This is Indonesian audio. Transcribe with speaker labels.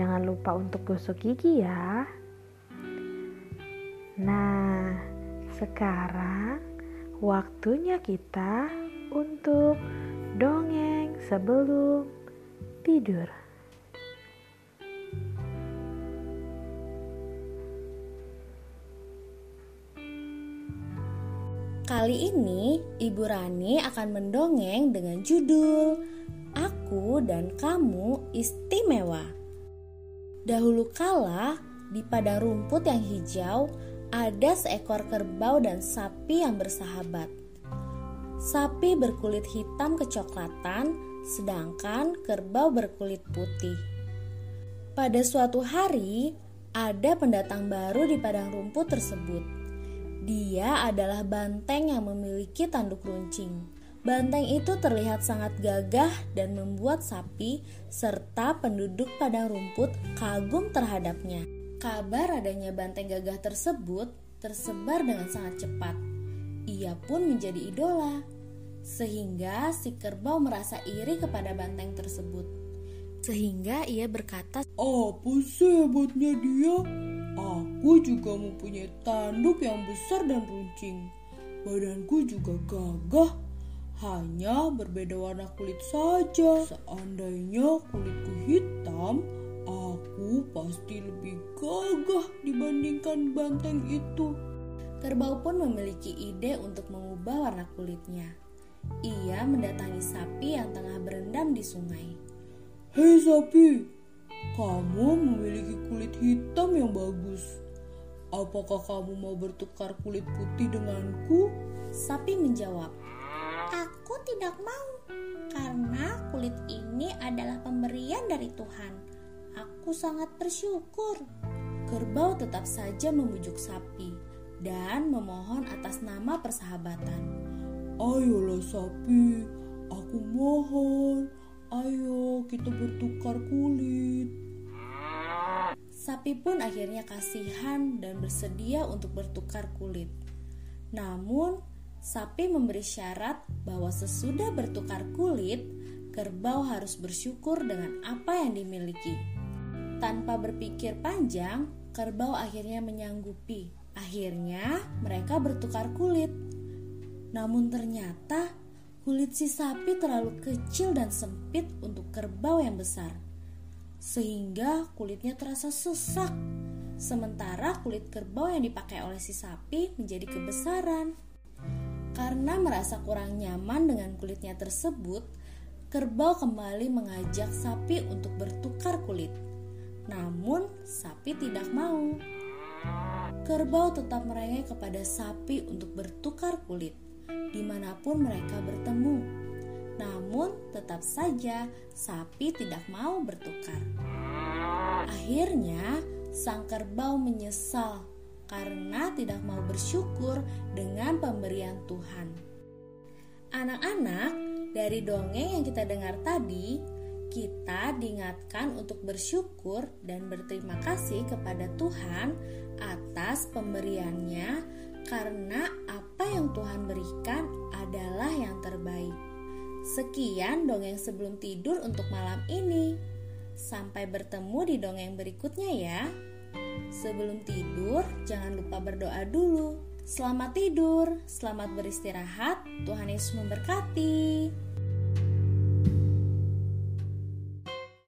Speaker 1: jangan lupa untuk gosok gigi ya. Nah, sekarang waktunya kita untuk dongeng sebelum tidur.
Speaker 2: Kali ini Ibu Rani akan mendongeng dengan judul Aku dan Kamu Istimewa. Dahulu kala di padang rumput yang hijau ada seekor kerbau dan sapi yang bersahabat. Sapi berkulit hitam kecoklatan, sedangkan kerbau berkulit putih. Pada suatu hari, ada pendatang baru di padang rumput tersebut. Dia adalah banteng yang memiliki tanduk runcing. Banteng itu terlihat sangat gagah dan membuat sapi serta penduduk padang rumput kagum terhadapnya. Kabar adanya banteng gagah tersebut tersebar dengan sangat cepat. Ia pun menjadi idola, sehingga si kerbau merasa iri kepada banteng tersebut. Sehingga ia berkata,
Speaker 3: "Apa sih hebatnya dia? Aku juga mempunyai tanduk yang besar dan runcing. Badanku juga gagah, hanya berbeda warna kulit saja. Seandainya kulitku hitam, aku pasti lebih gagah dibandingkan banteng itu.
Speaker 2: Kerbau pun memiliki ide untuk mengubah warna kulitnya. Ia mendatangi sapi yang tengah berendam di sungai.
Speaker 3: Hei sapi, kamu memiliki kulit hitam yang bagus. Apakah kamu mau bertukar kulit putih denganku?
Speaker 2: Sapi menjawab, tidak mau, karena kulit ini adalah pemberian dari Tuhan. Aku sangat bersyukur. Kerbau tetap saja membujuk sapi dan memohon atas nama persahabatan.
Speaker 3: Ayolah sapi, aku mohon, Ayo kita bertukar kulit.
Speaker 2: Sapi pun akhirnya kasihan dan bersedia untuk bertukar kulit. Namun, sapi memberi syarat bahwa sesudah bertukar kulit, kerbau harus bersyukur dengan apa yang dimiliki. Tanpa berpikir panjang, kerbau akhirnya menyanggupi. Akhirnya, mereka bertukar kulit. Namun ternyata Kulit si sapi terlalu kecil dan sempit untuk kerbau yang besar, sehingga kulitnya terasa sesak. Sementara kulit kerbau yang dipakai oleh si sapi menjadi kebesaran. Karena merasa kurang nyaman dengan kulitnya tersebut, kerbau kembali mengajak sapi untuk bertukar kulit. Namun, sapi tidak mau. Kerbau tetap merengek kepada sapi untuk bertukar kulit di mana pun mereka bertemu. Namun, tetap saja sapi tidak mau bertukar. Akhirnya, sang kerbau menyesal karena tidak mau bersyukur dengan pemberian Tuhan. Anak-anak, dari dongeng yang kita dengar tadi, kita diingatkan untuk bersyukur dan berterima kasih kepada Tuhan atas pemberiannya karena apa yang Tuhan berikan adalah yang terbaik. Sekian dongeng sebelum tidur untuk malam ini. Sampai bertemu di dongeng berikutnya ya. Sebelum tidur, jangan lupa berdoa dulu. Selamat tidur, selamat beristirahat. Tuhan Yesus memberkati.